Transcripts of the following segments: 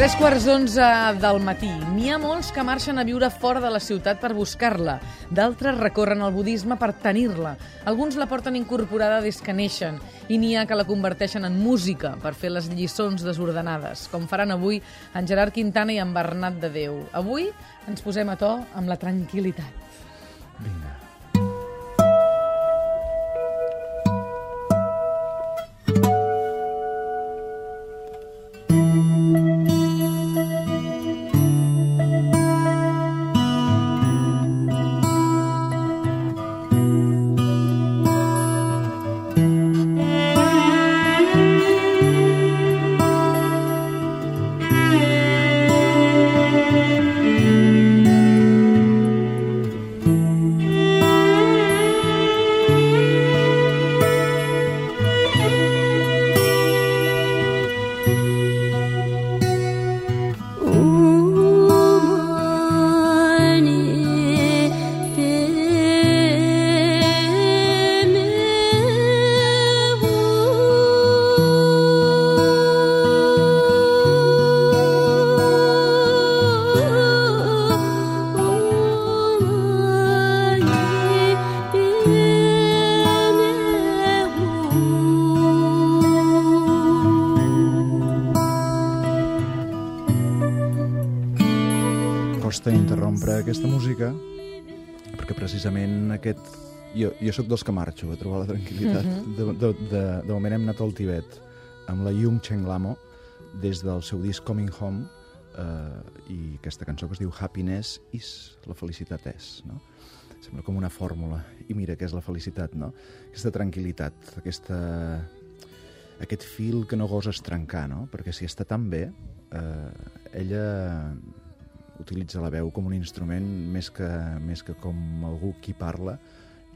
Tres quarts d'onze del matí. N'hi ha molts que marxen a viure fora de la ciutat per buscar-la. D'altres recorren al budisme per tenir-la. Alguns la porten incorporada des que neixen. I n'hi ha que la converteixen en música per fer les lliçons desordenades, com faran avui en Gerard Quintana i en Bernat de Déu. Avui ens posem a to amb la tranquil·litat. Aquesta música perquè precisament aquest... Jo, jo sóc dels que marxo a trobar la tranquil·litat. de, de, de, de moment hem anat al Tibet amb la Yung Cheng Lamo des del seu disc Coming Home eh, i aquesta cançó que es diu Happiness is, la felicitat és, no? Sembla com una fórmula. I mira què és la felicitat, no? Aquesta tranquil·litat, aquesta, aquest fil que no goses trencar, no? Perquè si està tan bé, eh, ella utilitza la veu com un instrument més que, més que com algú qui parla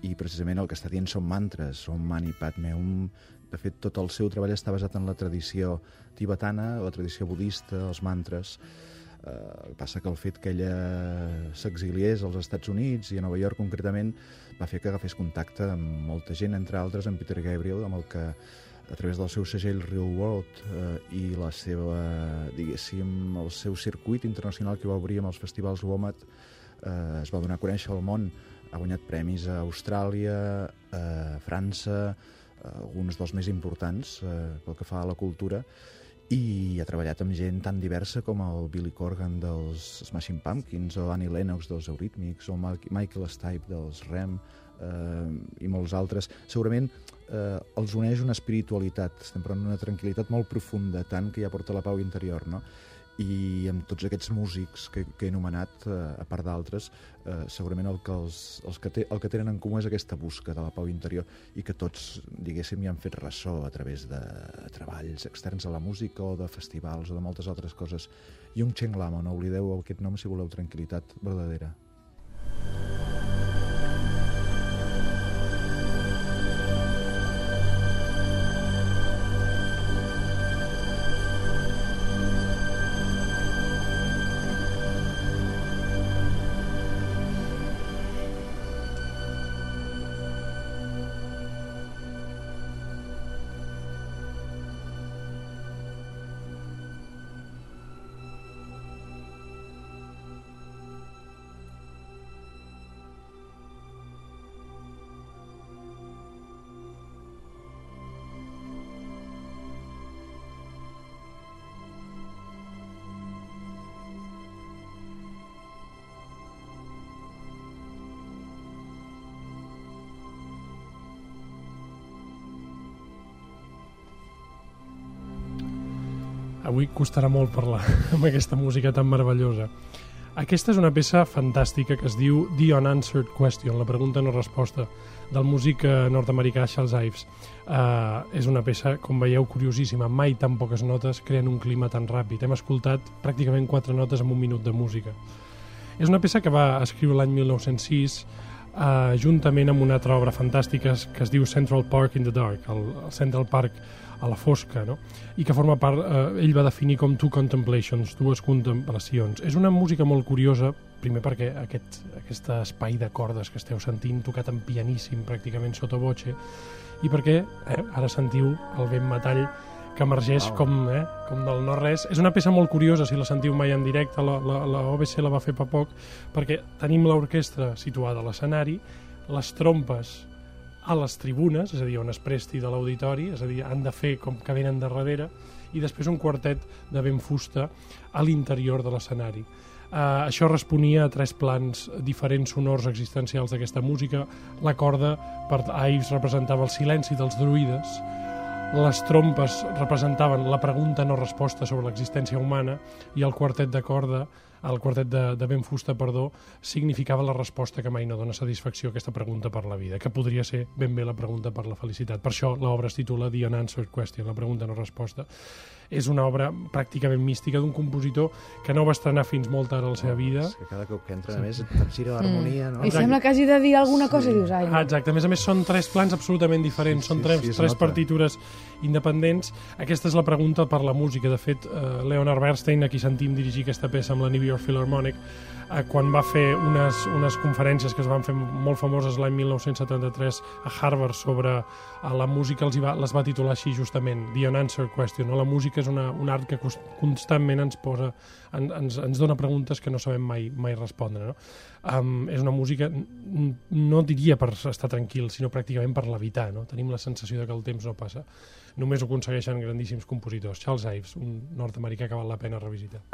i precisament el que està dient són mantres, són mani padme hum. De fet, tot el seu treball està basat en la tradició tibetana, la tradició budista, els mantres. Eh, passa que el fet que ella s'exiliés als Estats Units i a Nova York concretament va fer que agafés contacte amb molta gent, entre altres amb Peter Gabriel, amb el que a través del seu segell Real World eh, i la seva, diguéssim, el seu circuit internacional que va obrir amb els festivals WOMAD eh, es va donar a conèixer al món. Ha guanyat premis a Austràlia, a França, a alguns dels més importants eh, pel que fa a la cultura, i ha treballat amb gent tan diversa com el Billy Corgan dels Smashing Pumpkins o Annie Lennox dels Eurythmics o Michael Stipe dels Rem eh, i molts altres. Segurament eh, els uneix una espiritualitat, estem parlant d'una tranquil·litat molt profunda, tant que ja porta la pau interior, no? i amb tots aquests músics que, que he anomenat, eh, a part d'altres, eh, segurament el que, els, els que té, el que tenen en comú és aquesta busca de la pau interior i que tots, diguéssim, hi han fet ressò a través de treballs externs a la música o de festivals o de moltes altres coses. Yung Cheng Lama, no oblideu aquest nom si voleu tranquil·litat verdadera. Avui costarà molt parlar amb aquesta música tan meravellosa. Aquesta és una peça fantàstica que es diu The Unanswered Question, la pregunta no resposta, del músic eh, nord-americà Charles Ives. Uh, és una peça, com veieu, curiosíssima. Mai tan poques notes creen un clima tan ràpid. Hem escoltat pràcticament quatre notes en un minut de música. És una peça que va escriure l'any 1906 uh, juntament amb una altra obra fantàstica que es diu Central Park in the Dark, el, el Central Park a la fosca, no? i que forma part, eh, ell va definir com two contemplations, dues contemplacions. És una música molt curiosa, primer perquè aquest, aquest espai de cordes que esteu sentint tocat en pianíssim, pràcticament sota voce, i perquè eh, ara sentiu el vent metall que emergeix Wow. com, eh, com del no-res. És una peça molt curiosa, si la sentiu mai en directe, la, la, la OBC la va fer fa poc, perquè tenim l'orquestra situada a l'escenari, les trompes a les tribunes, és a dir, on es presti de l'auditori, és a dir, han de fer com que venen de darrere, i després un quartet de ben fusta a l'interior de l'escenari. Uh, això responia a tres plans diferents sonors existencials d'aquesta música. La corda per Ives representava el silenci dels druides, les trompes representaven la pregunta no resposta sobre l'existència humana i el quartet de corda, el quartet de, de ben fusta, perdó, significava la resposta que mai no dona satisfacció a aquesta pregunta per la vida, que podria ser ben bé la pregunta per la felicitat. Per això l'obra es titula The Unanswered Question, la pregunta no resposta. És una obra pràcticament mística d'un compositor que no va estrenar fins molt tard a la seva vida. És que cada cop que entra, a més, capgira l'harmonia, no? I sembla que hagi de dir alguna cosa i dius, ai, Ah, no. exacte, a més a més són tres plans absolutament diferents, Sí, són sí, tres, sí, es tres partitures independents. Aquesta és la pregunta per la música. De fet, eh, Leonard Bernstein, a qui sentim dirigir aquesta peça amb la New York Philharmonic, eh, quan va fer unes, unes conferències que es van fer molt famoses l'any 1973 a Harvard sobre a la música, els va, les va titular així justament, The Unanswered Question. No? La música és una, un art que constantment ens posa, en, ens, ens dona preguntes que no sabem mai, mai respondre. No? Um, és una música, no diria per estar tranquil, sinó pràcticament per levitar. No? Tenim la sensació de que el temps no passa. Només ho aconsegueixen grandíssims compositors. Charles Ives, un nord-americà que val la pena revisitar.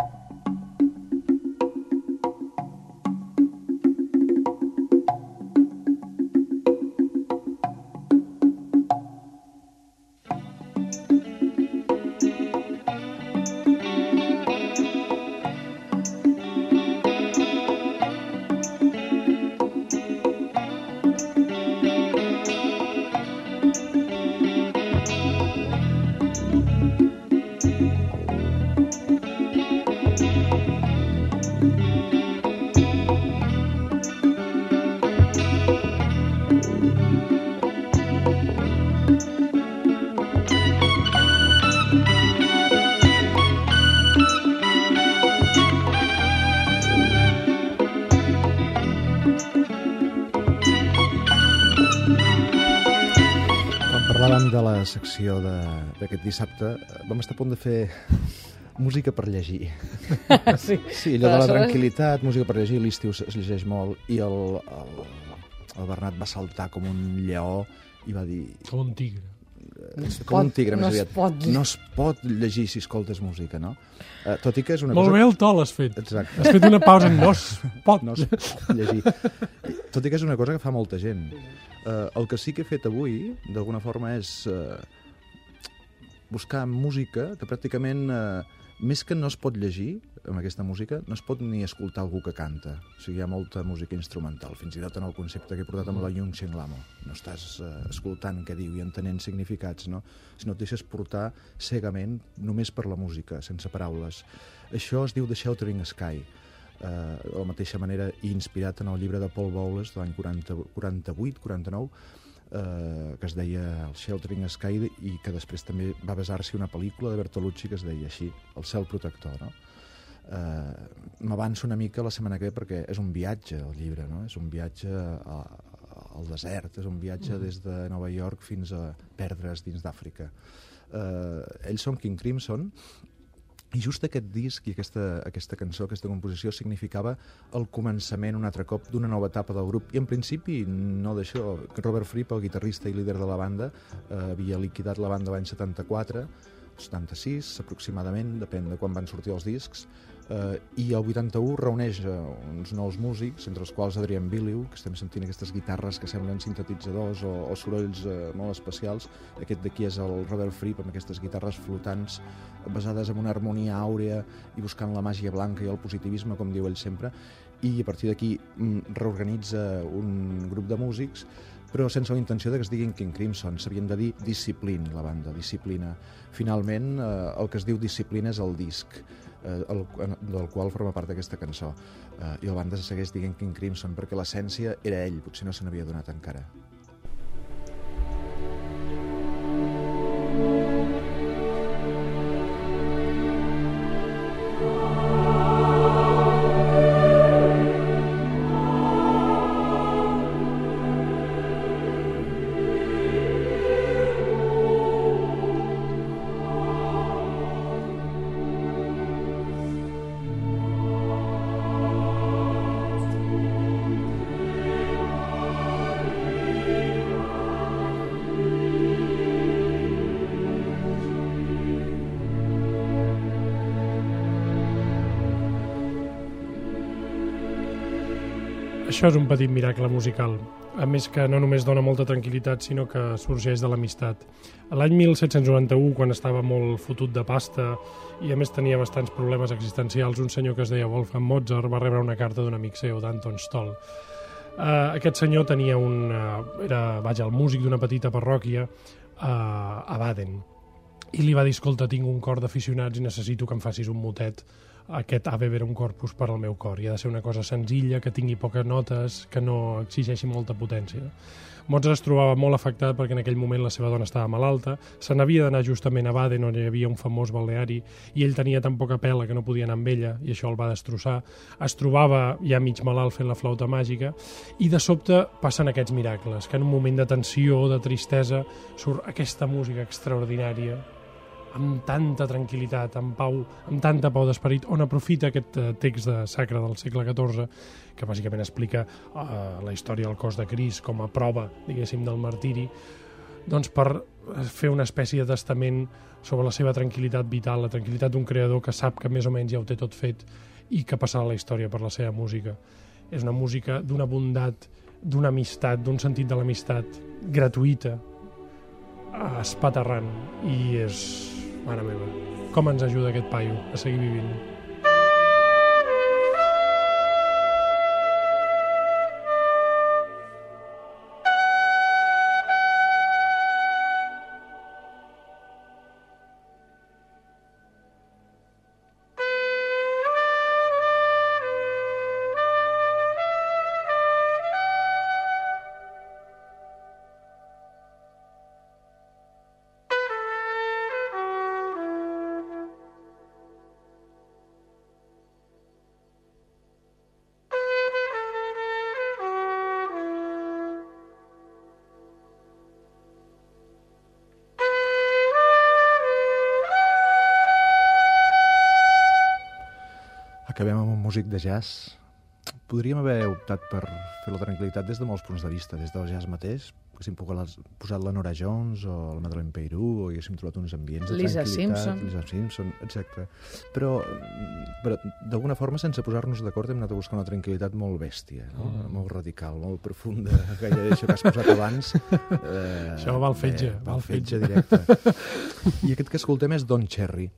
La secció d'aquest dissabte, eh, vam estar a punt de fer música per llegir. sí. Sí, allò de la tranquil·litat, música per llegir, l'estiu es es llegeix molt, i el, el, el Bernat va saltar com un lleó i va dir... Com un tigre. Com un pot- tigre, no més es aviat. pot- No es pot llegir si escoltes música, no? Uh, tot i que és una Molt cosa... bé el to l'has fet. Exacte. Has fet una pausa en no es pot. no es pot llegir. Tot i que és una cosa que fa molta gent. Uh, el que sí que he fet avui, d'alguna forma, és uh, buscar música que pràcticament, uh, més que no es pot llegir amb aquesta música, no es pot ni escoltar algú que canta. O sigui, hi ha molta música instrumental, fins i tot en el concepte que he portat amb la Yung Chen Lamo. No estàs uh, escoltant què diu i entenent significats, no? sinó et deixes portar cegament només per la música, sense paraules. Això es diu The Sheltering Sky eh, de la mateixa manera inspirat en el llibre de Paul Bowles de l'any 48-49 eh, que es deia El Sheltering Sky i que després també va basar-se una pel·lícula de Bertolucci que es deia així, El cel protector no? eh, m'avanço una mica la setmana que ve perquè és un viatge el llibre, no? és un viatge a, al desert, és un viatge des de Nova York fins a perdre's dins d'Àfrica. Eh, ells són King Crimson i just aquest disc i aquesta, aquesta cançó, aquesta composició, significava el començament un altre cop d'una nova etapa del grup. I en principi no d'això. Robert Fripp, el guitarrista i líder de la banda, eh, havia liquidat la banda l'any 74, 76 aproximadament, depèn de quan van sortir els discs, eh, i el 81 reuneix eh, uns nous músics, entre els quals Adrian Biliu, que estem sentint aquestes guitarres que semblen sintetitzadors o, o sorolls eh, molt especials. Aquest d'aquí és el Robert Fripp, amb aquestes guitarres flotants, basades en una harmonia àurea i buscant la màgia blanca i el positivisme, com diu ell sempre, i a partir d'aquí mm, reorganitza un grup de músics però sense la intenció de que es diguin King Crimson. S'havien de dir Discipline, la banda, Disciplina. Finalment, eh, el que es diu Disciplina és el disc, eh, el, del qual forma part d'aquesta cançó. Eh, I la banda se segueix dient King Crimson perquè l'essència era ell, potser no se n'havia donat encara. Això és un petit miracle musical, a més que no només dona molta tranquil·litat, sinó que sorgeix de l'amistat. L'any 1791, quan estava molt fotut de pasta i a més tenia bastants problemes existencials, un senyor que es deia Wolfgang Mozart va rebre una carta d'un amic seu, d'Anton Stoll. Uh, aquest senyor tenia un... Uh, era, vaja, el músic d'una petita parròquia uh, a Baden i li va dir, escolta, tinc un cor d'aficionats i necessito que em facis un motet aquest Ave Verum Corpus per al meu cor i ha de ser una cosa senzilla, que tingui poques notes, que no exigeixi molta potència. Mozart es trobava molt afectat perquè en aquell moment la seva dona estava malalta, se n'havia d'anar justament a Baden on hi havia un famós balneari i ell tenia tan poca pela que no podia anar amb ella i això el va destrossar. Es trobava ja mig malalt fent la flauta màgica i de sobte passen aquests miracles, que en un moment de tensió, de tristesa, surt aquesta música extraordinària amb tanta tranquil·litat, amb pau, amb tanta pau d'esperit, on aprofita aquest uh, text de sacre del segle XIV, que bàsicament explica uh, la història del cos de Cris com a prova, diguéssim, del martiri, doncs per eh, fer una espècie de testament sobre la seva tranquil·litat vital, la tranquil·litat d'un creador que sap que més o menys ja ho té tot fet i que passarà la història per la seva música. És una música d'una bondat, d'una amistat, d'un sentit de l'amistat gratuïta, espaterrant, i és Mare meva, com ens ajuda aquest paio a seguir vivint? Acabem amb un músic de jazz. Podríem haver optat per fer la tranquil·litat des de molts punts de vista, des del jazz mateix, haguéssim posat la Nora Jones o la Madeleine Peyrou, o haguéssim trobat uns ambients de Lisa tranquil·litat. Simpson. Lisa Simpson, exacte. Però, però d'alguna forma, sense posar-nos d'acord, hem anat a buscar una tranquil·litat molt bèstia, no? Mm. molt radical, molt profunda, gairebé això que has posat abans. Eh, Això va al fetge, bé, va al al fetge fetge. directe. I aquest que escoltem és Don Cherry,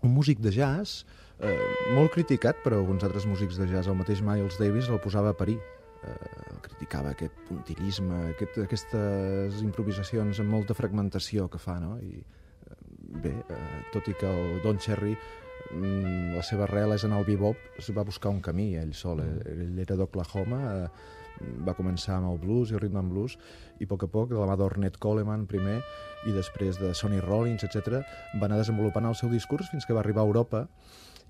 un músic de jazz eh, molt criticat per alguns altres músics de jazz. El mateix Miles Davis el posava a parir. Eh, criticava aquest puntillisme, aquest, aquestes improvisacions amb molta fragmentació que fa, no? I, eh, bé, eh, tot i que el Don Cherry mm, la seva arrel és en el bebop, es va buscar un camí ell sol. Eh, Ell era d'Oklahoma, eh, va començar amb el blues i el rhythm and blues i a poc a poc, de la mà d'Ornette Coleman primer i després de Sonny Rollins, etc, va anar desenvolupant el seu discurs fins que va arribar a Europa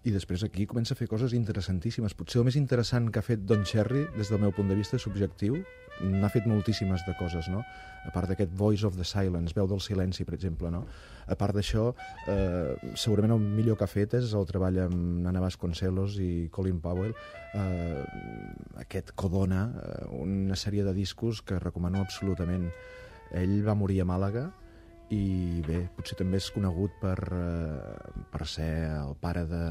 i després aquí comença a fer coses interessantíssimes. Potser el més interessant que ha fet Don Cherry, des del meu punt de vista subjectiu, n'ha fet moltíssimes de coses, no? A part d'aquest Voice of the Silence, veu del silenci, per exemple, no? A part d'això, eh, segurament el millor que ha fet és el treball amb Nana Vasconcelos i Colin Powell, eh, aquest Codona, eh, una sèrie de discos que recomano absolutament. Ell va morir a Màlaga, i bé, potser també és conegut per, eh, per ser el pare de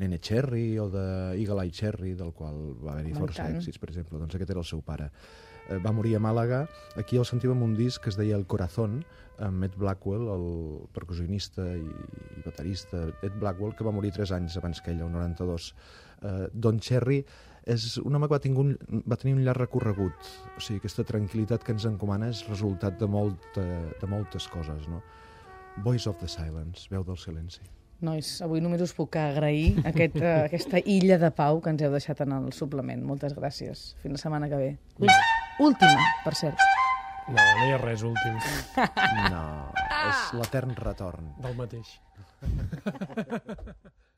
Nene Cherry o de Eagle Eye Cherry, del qual va haver-hi força èxits, per exemple. Doncs aquest era el seu pare. Eh, va morir a Màlaga. Aquí el sentim amb un disc que es deia El Corazón, amb Ed Blackwell, el percussionista i, i baterista Ed Blackwell, que va morir 3 anys abans que ell, el 92. Eh, Don Cherry és un home que va, tenir un, va tenir un llarg recorregut. O sigui, aquesta tranquil·litat que ens encomana és resultat de, molta, de moltes coses, no? Voice of the Silence, veu del silenci. Nois, avui només us puc agrair aquest, uh, aquesta illa de pau que ens heu deixat en el suplement. Moltes gràcies. Fins la setmana que ve. Última, per cert. No, no hi ha res últim No, és l'etern retorn. del mateix.